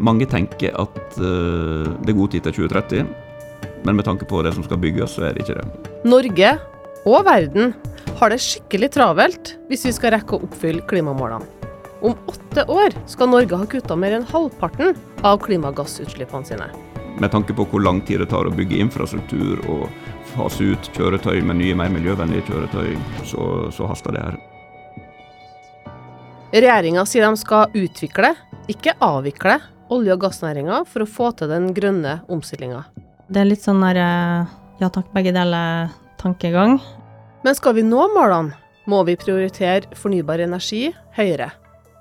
Mange tenker at uh, det er god tid til 2030, men med tanke på det som skal bygges, så er det ikke det. Norge og verden har det skikkelig travelt hvis vi skal rekke å oppfylle klimamålene. Om åtte år skal Norge ha kutta mer enn halvparten av klimagassutslippene sine. Med tanke på hvor lang tid det tar å bygge infrastruktur og fase ut kjøretøy med nye, mer miljøvennlige kjøretøy, så, så haster det her. Regjeringa sier de skal utvikle, ikke avvikle, olje- og gassnæringa for å få til den grønne omstillinga. Det er litt sånn der eh, ja takk, begge deler-tankegang. Men skal vi nå målene, må vi prioritere fornybar energi høyere.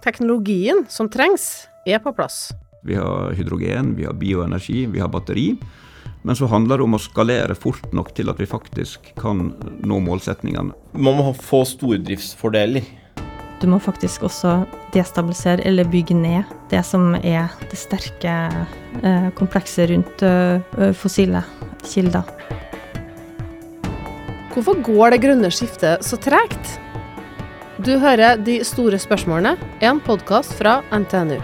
Teknologien som trengs, er på plass. Vi har hydrogen, vi har bioenergi, vi har batteri. Men så handler det om å skalere fort nok til at vi faktisk kan nå målsetningene. Man må få stordriftsfordeler. Du må faktisk også destabilisere eller bygge ned det som er det sterke eh, komplekset rundt eh, fossile kilder. Hvorfor går det grønne skiftet så tregt? Du hører De store spørsmålene, en podkast fra NTNU.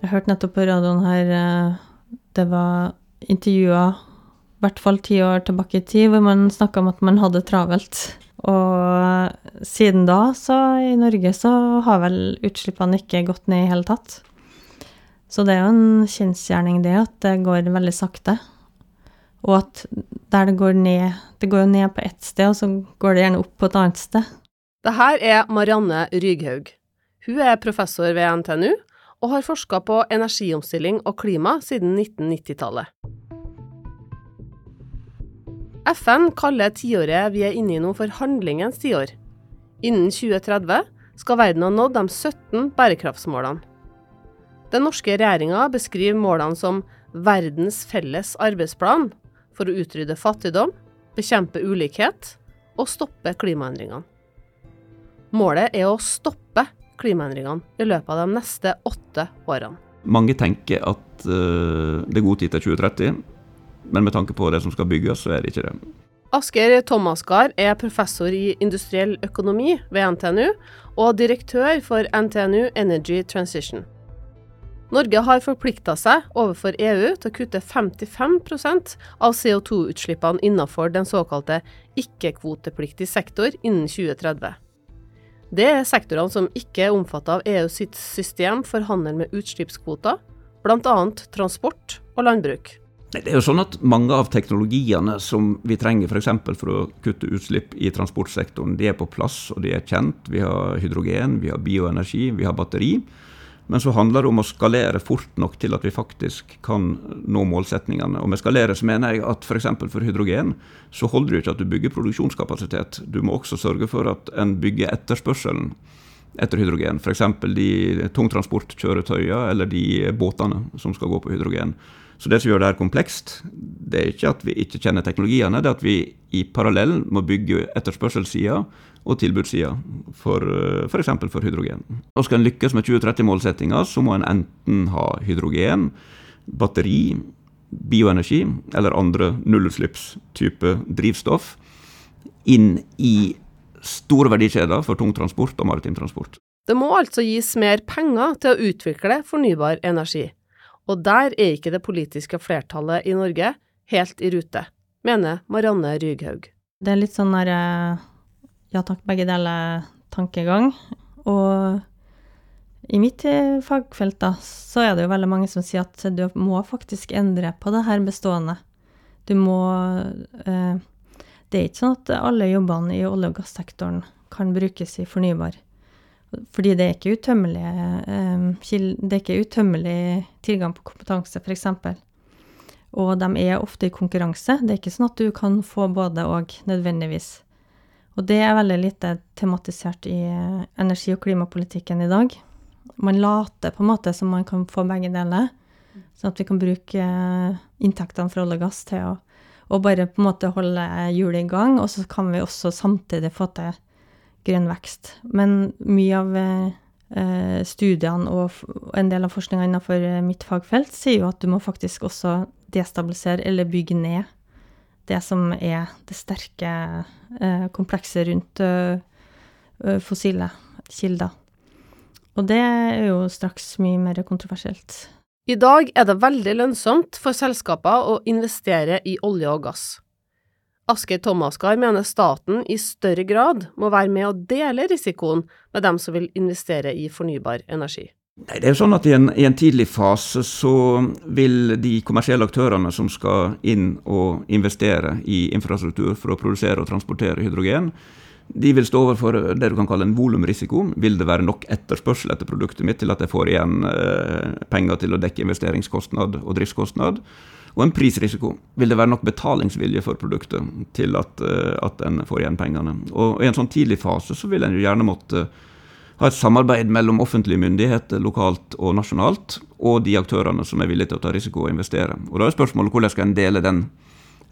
Jeg hørte nettopp på radioen her eh, det var intervjuer, i hvert fall ti år tilbake i tid, hvor man snakka om at man hadde travelt. Og siden da, så i Norge, så har vel utslippene ikke gått ned i hele tatt. Så det er jo en kjensgjerning, det, at det går veldig sakte. Og at der det går ned Det går jo ned på ett sted, og så går det gjerne opp på et annet sted. Det her er Marianne Ryghaug. Hun er professor ved NTNU og har forska på energiomstilling og klima siden 1990-tallet. FN kaller tiåret vi er inne i nå for handlingens tiår. Innen 2030 skal verden ha nådd de 17 bærekraftsmålene. Den norske regjeringa beskriver målene som verdens felles arbeidsplan for å utrydde fattigdom, bekjempe ulikhet og stoppe klimaendringene. Målet er å stoppe klimaendringene i løpet av de neste åtte årene. Mange tenker at uh, det er god tid til 2030, men med tanke på det som skal bygges, så er det ikke det. Asker Thomasgard er professor i industriell økonomi ved NTNU og direktør for NTNU Energy Transition. Norge har forplikta seg overfor EU til å kutte 55% av CO2-utslippene innenfor den såkalte ikke-kvotepliktig sektor innen 2030. Det er sektorene som ikke er omfattet av EU sitt system for handel med utslippskvoter, bl.a. transport og landbruk. Det er jo sånn at Mange av teknologiene som vi trenger f.eks. For, for å kutte utslipp i transportsektoren, de er på plass og de er kjent. Vi har hydrogen, vi har bioenergi, vi har batteri. Men så handler det om å skalere fort nok til at vi faktisk kan nå målsetningene. Og med skalere så mener jeg at f.eks. For, for hydrogen så holder det ikke at du bygger produksjonskapasitet. Du må også sørge for at en bygger etterspørselen etter hydrogen. F.eks. de tungtransportkjøretøyene eller de båtene som skal gå på hydrogen. Så det som gjør det her komplekst, det er ikke at vi ikke kjenner teknologiene, det er at vi i parallell må bygge etterspørselssida og tilbudssida f.eks. For, for hydrogen. Og Skal en lykkes med 2030-målsettinga, så må en enten ha hydrogen, batteri, bioenergi eller andre nullutslippstype drivstoff inn i store verdikjeder for tungtransport og maritim transport. Det må altså gis mer penger til å utvikle fornybar energi. Og der er ikke det politiske flertallet i Norge helt i rute, mener Marianne Ryghaug. Det er litt sånn der eh, ja takk, begge deler-tankegang. Og i mitt eh, fagfelt da, så er det jo veldig mange som sier at du må faktisk endre på det her bestående. Du må eh, Det er ikke sånn at alle jobbene i olje- og gassektoren kan brukes i fornybar. Fordi det er ikke utømmelig, eh, det er ikke utømmelig tilgang på kompetanse, f.eks. Og de er ofte i konkurranse. Det er ikke sånn at du kan få både og, nødvendigvis. Og det er veldig lite tematisert i eh, energi- og klimapolitikken i dag. Man later på en måte som man kan få begge deler, sånn at vi kan bruke eh, inntektene fra olje og gass til å og bare på en måte holde hjulet i gang, og så kan vi også samtidig få til grønn vekst. Men mye av eh, studiene og en del av forskninga innenfor mitt fagfelt sier jo at du må faktisk også destabilisere eller bygge ned det som er det sterke eh, komplekset rundt ø, ø, fossile kilder. Og det er jo straks mye mer kontroversielt. I dag er det veldig lønnsomt for selskaper å investere i olje og gass. Asgeir Tomaskar mener staten i større grad må være med å dele risikoen med dem som vil investere i fornybar energi. Nei, det er jo sånn at i en, i en, tidlig fase så vil de kommersielle aktørene som skal inn og investere i infrastruktur for å produsere og transportere hydrogen, de vil stå overfor det du kan kalle en volumrisiko. Vil det være nok etterspørsel etter produktet mitt til at jeg får igjen eh, penger til å dekke investeringskostnad og driftskostnad? Og en prisrisiko. Vil det være nok betalingsvilje for produktet til at, eh, at en får igjen pengene? Og I en sånn tidlig fase så vil en jo gjerne måtte ha et samarbeid mellom offentlige myndigheter lokalt og nasjonalt, og de aktørene som er villige til å ta risiko og investere. Og Da er spørsmålet hvordan skal en dele den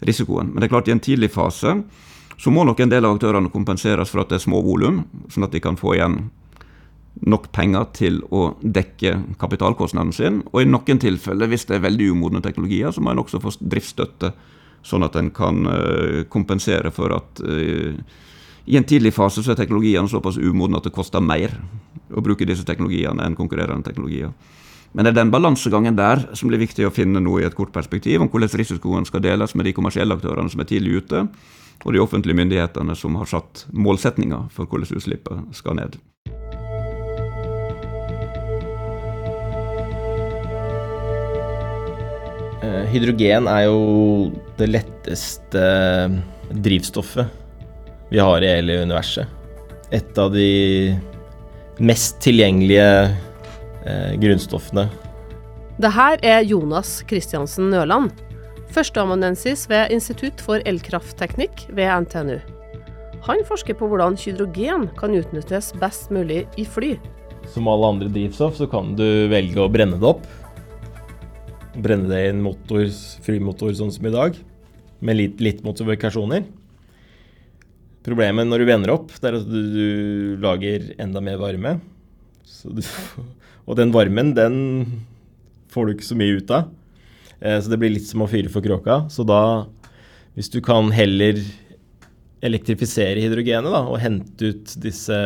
risikoen. Men det er klart i en tidlig fase så må nok en del av aktørene kompenseres for at det er små volum, sånn at de kan få igjen nok penger til å dekke kapitalkostnaden sin. Og i noen tilfeller, hvis det er veldig umodne teknologier, så må en også få driftsstøtte, sånn at en kan uh, kompensere for at uh, i en tidlig fase så er teknologiene såpass umodne at det koster mer å bruke disse teknologiene enn konkurrerende teknologier. Men det er den balansegangen der som blir viktig å finne nå i et kort perspektiv, om hvordan risikoen skal deles med de kommersielle aktørene som er tidlig ute, og de offentlige myndighetene som har satt målsetninger for hvordan utslippet skal ned. Hydrogen er jo det letteste drivstoffet vi har i hele universet. Et av de mest tilgjengelige eh, grunnstoffene. Det her er Jonas Kristiansen Nøland, førsteamanuensis ved Institutt for elkraftteknikk ved NTNU. Han forsker på hvordan hydrogen kan utnyttes best mulig i fly. Som alle andre drivstoff så kan du velge å brenne det opp. Brenne det i en motor, flymotor sånn som i dag, med litt, litt modifikasjoner. Problemet når du vender opp, det er at du, du lager enda mer varme. Du, og den varmen, den får du ikke så mye ut av. Eh, så det blir litt som å fyre for kråka. Så da, hvis du kan heller elektrifisere hydrogenet da, og hente ut disse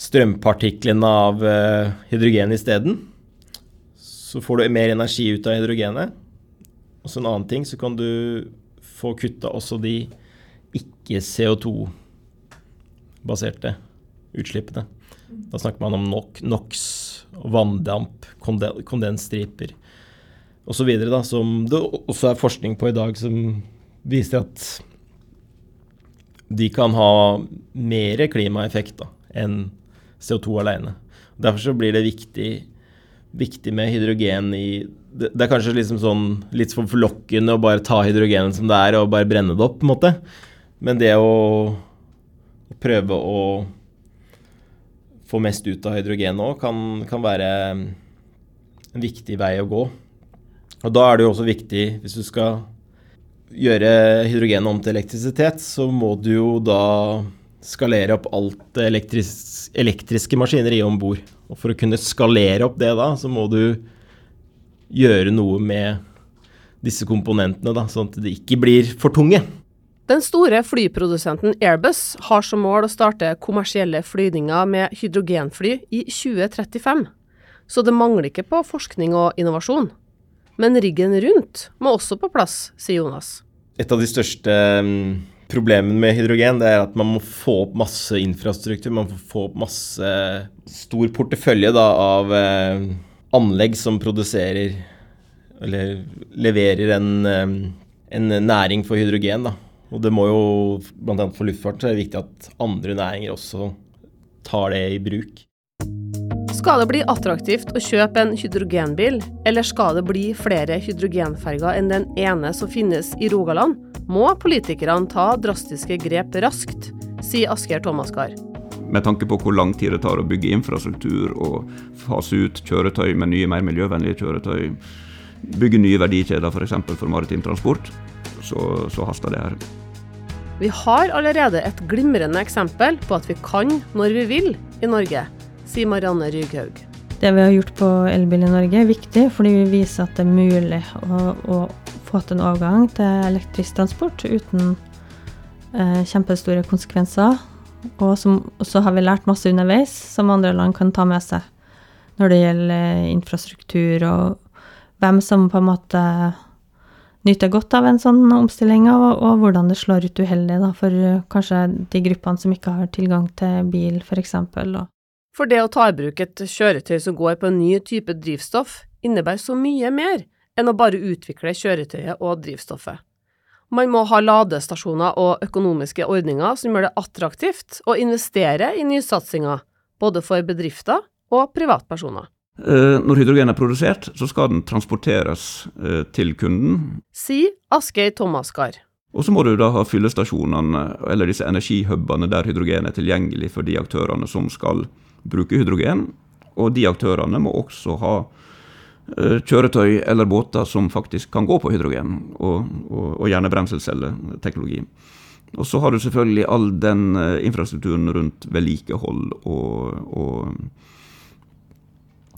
strømpartiklene av eh, hydrogen isteden, så får du mer energi ut av hydrogenet. Og så en annen ting, så kan du få kutta også de ikke CO2-baserte utslippene. Da snakker man om NOx, vanndamp, kondensstriper osv. Som det også er forskning på i dag som viser at de kan ha mer klimaeffekt da, enn CO2 alene. Derfor så blir det viktig, viktig med hydrogen i det, det, er kanskje liksom sånn, litt for forlokkende å bare ta hydrogenet som det er, og bare brenne det opp, på en måte. Men det å, å prøve å få mest ut av hydrogenet òg, kan, kan være en viktig vei å gå. Og da er det jo også viktig, hvis du skal gjøre hydrogenet om til elektrisitet, så må du jo da skalere opp alt elektris elektriske maskineriet om bord. Og for å kunne skalere opp det da, så må du gjøre noe med disse komponentene, da, sånn at de ikke blir for tunge. Den store flyprodusenten Airbus har som mål å starte kommersielle flyvninger med hydrogenfly i 2035. Så det mangler ikke på forskning og innovasjon. Men riggen rundt må også på plass, sier Jonas. Et av de største mm, problemene med hydrogen er at man må få opp masse infrastruktur. Man må få opp masse stor portefølje da, av eh, anlegg som produserer eller leverer en, eh, en næring for hydrogen. Da. Og det må jo, bl.a. for luftfart, så er det viktig at andre næringer også tar det i bruk. Skal det bli attraktivt å kjøpe en hydrogenbil, eller skal det bli flere hydrogenferger enn den ene som finnes i Rogaland, må politikerne ta drastiske grep raskt, sier Asgeir Thomasgard. Med tanke på hvor lang tid det tar å bygge infrastruktur og fase ut kjøretøy med nye, mer miljøvennlige kjøretøy, bygge nye verdikjeder f.eks. For, for maritim transport, så, så haster det her. Vi har allerede et glimrende eksempel på at vi kan når vi vil i Norge sier Marianne Ryghaug. Det vi har gjort på Elbil i Norge er viktig, fordi vi viser at det er mulig å, å få til en overgang til elektrisk transport uten eh, kjempestore konsekvenser. Og så har vi lært masse underveis som andre land kan ta med seg når det gjelder infrastruktur og hvem som på en måte nyter godt av en sånn omstilling, og, og hvordan det slår ut uheldig da, for kanskje de gruppene som ikke har tilgang til bil, f.eks. For det å ta i bruk et kjøretøy som går på en ny type drivstoff, innebærer så mye mer enn å bare utvikle kjøretøyet og drivstoffet. Man må ha ladestasjoner og økonomiske ordninger som gjør det attraktivt å investere i nysatsinger, både for bedrifter og privatpersoner. Eh, når hydrogen er produsert, så skal den transporteres eh, til kunden. Sier Asgeir Tomaskar. Og så må du da ha fyllestasjonene, eller disse energihubene der hydrogen er tilgjengelig for de aktørene som skal bruke hydrogen. Og de aktørene må også ha Eh, kjøretøy eller båter som faktisk kan gå på hydrogen, og, og, og gjerne brenselcelleteknologi. Og så har du selvfølgelig all den eh, infrastrukturen rundt vedlikehold og, og,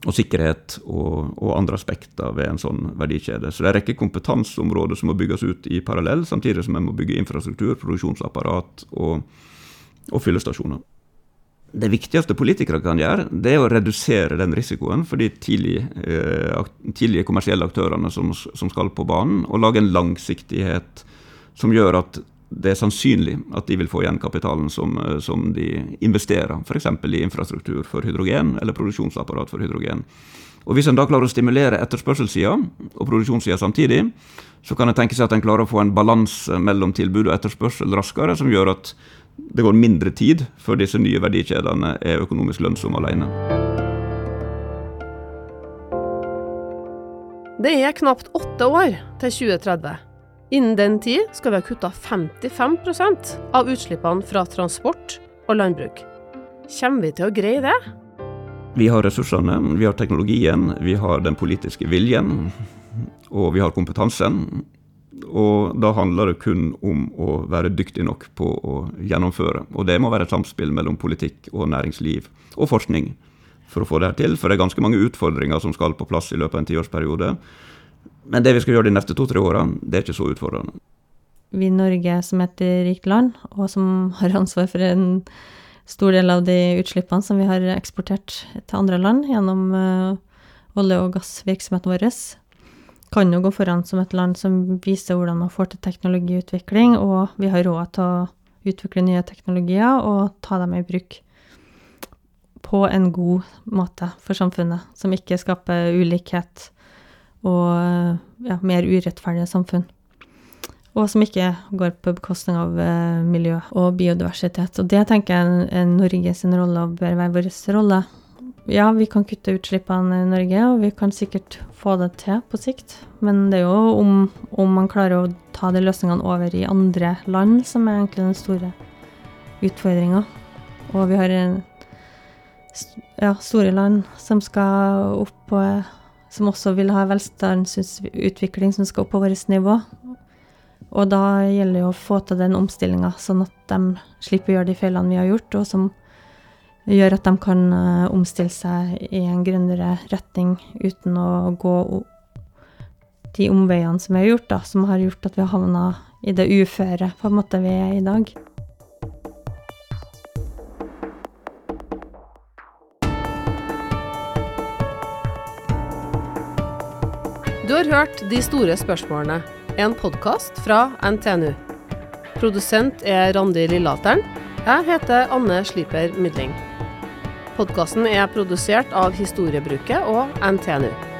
og sikkerhet og, andre aspekter ved en sånn verdikjede. Så det er en rekke kompetanseområder som må bygges ut i parallell, samtidig som en må bygge infrastruktur, produksjonsapparat og, og fyllestasjoner. Det viktigste politikere kan gjøre, det er å redusere den risikoen for de tidlige, eh, tidlige kommersielle aktørene som, som, skal på banen, og lage en langsiktighet som gjør at det er sannsynlig at de vil få igjen kapitalen som, eh, som de investerer, f.eks. i infrastruktur for hydrogen eller produksjonsapparat for hydrogen. Og Hvis en da klarer å stimulere etterspørselssida og produksjonssida samtidig, så kan en tenke seg at en klarer å få en balanse mellom tilbud og etterspørsel raskere, som gjør at det går mindre tid før disse nye verdikjedene er økonomisk lønnsomme alene. Det er knapt åtte år til 2030. Innen den tid skal vi ha kutta 55% av utslippene fra transport og landbruk. Kommer vi til å greie det? Vi har ressursene, vi har teknologien, vi har den politiske viljen, og vi har kompetansen. Og da handler det kun om å være dyktig nok på å gjennomføre. Og det må være et samspill mellom politikk og næringsliv og forskning for å få det her til. For det er ganske mange utfordringer som skal på plass i løpet av en tiårsperiode. Men det vi skal gjøre de neste to-tre åra, det er ikke så utfordrende. Vi i Norge som er et rikt land, og som har ansvar for en stor del av de utslippene som vi har eksportert til andre land gjennom uh, olje- og gassvirksomheten vår, kan jo gå foran som et land som viser hvordan man får til teknologiutvikling, og vi har råd til å utvikle nye teknologier og ta dem i bruk på en god måte for samfunnet, som ikke skaper ulikhet og ja, mer urettferdige samfunn. Og som ikke går på bekostning av eh, miljø og biodiversitet. Og det tenker jeg er Norges rolle og bør være vår rolle ja, vi kan kutte utslippene i Norge, og vi kan sikkert få det til på sikt. Men det er jo om, om man klarer å ta de løsningene over i andre land, som er egentlig den store utfordringa. Og vi har ja, store land som skal opp på som også vil ha velstandsutvikling som skal opp på vårt nivå. Og da gjelder det å få til den omstillinga, sånn at de slipper å gjøre de feilene vi har gjort, og som gjør at de kan eh, omstille seg i en grønnere retning uten å gå de omveiene som vi har gjort, da, som har gjort at vi har havna i det uføre på en måte vi er i dag. Du har hørt De store spørsmålene, en podkast fra NTNU. Produsent er Randi Lillateren. Jeg heter Anne Sliper Mydling. Podkasten er produsert av Historiebruket og NTNU.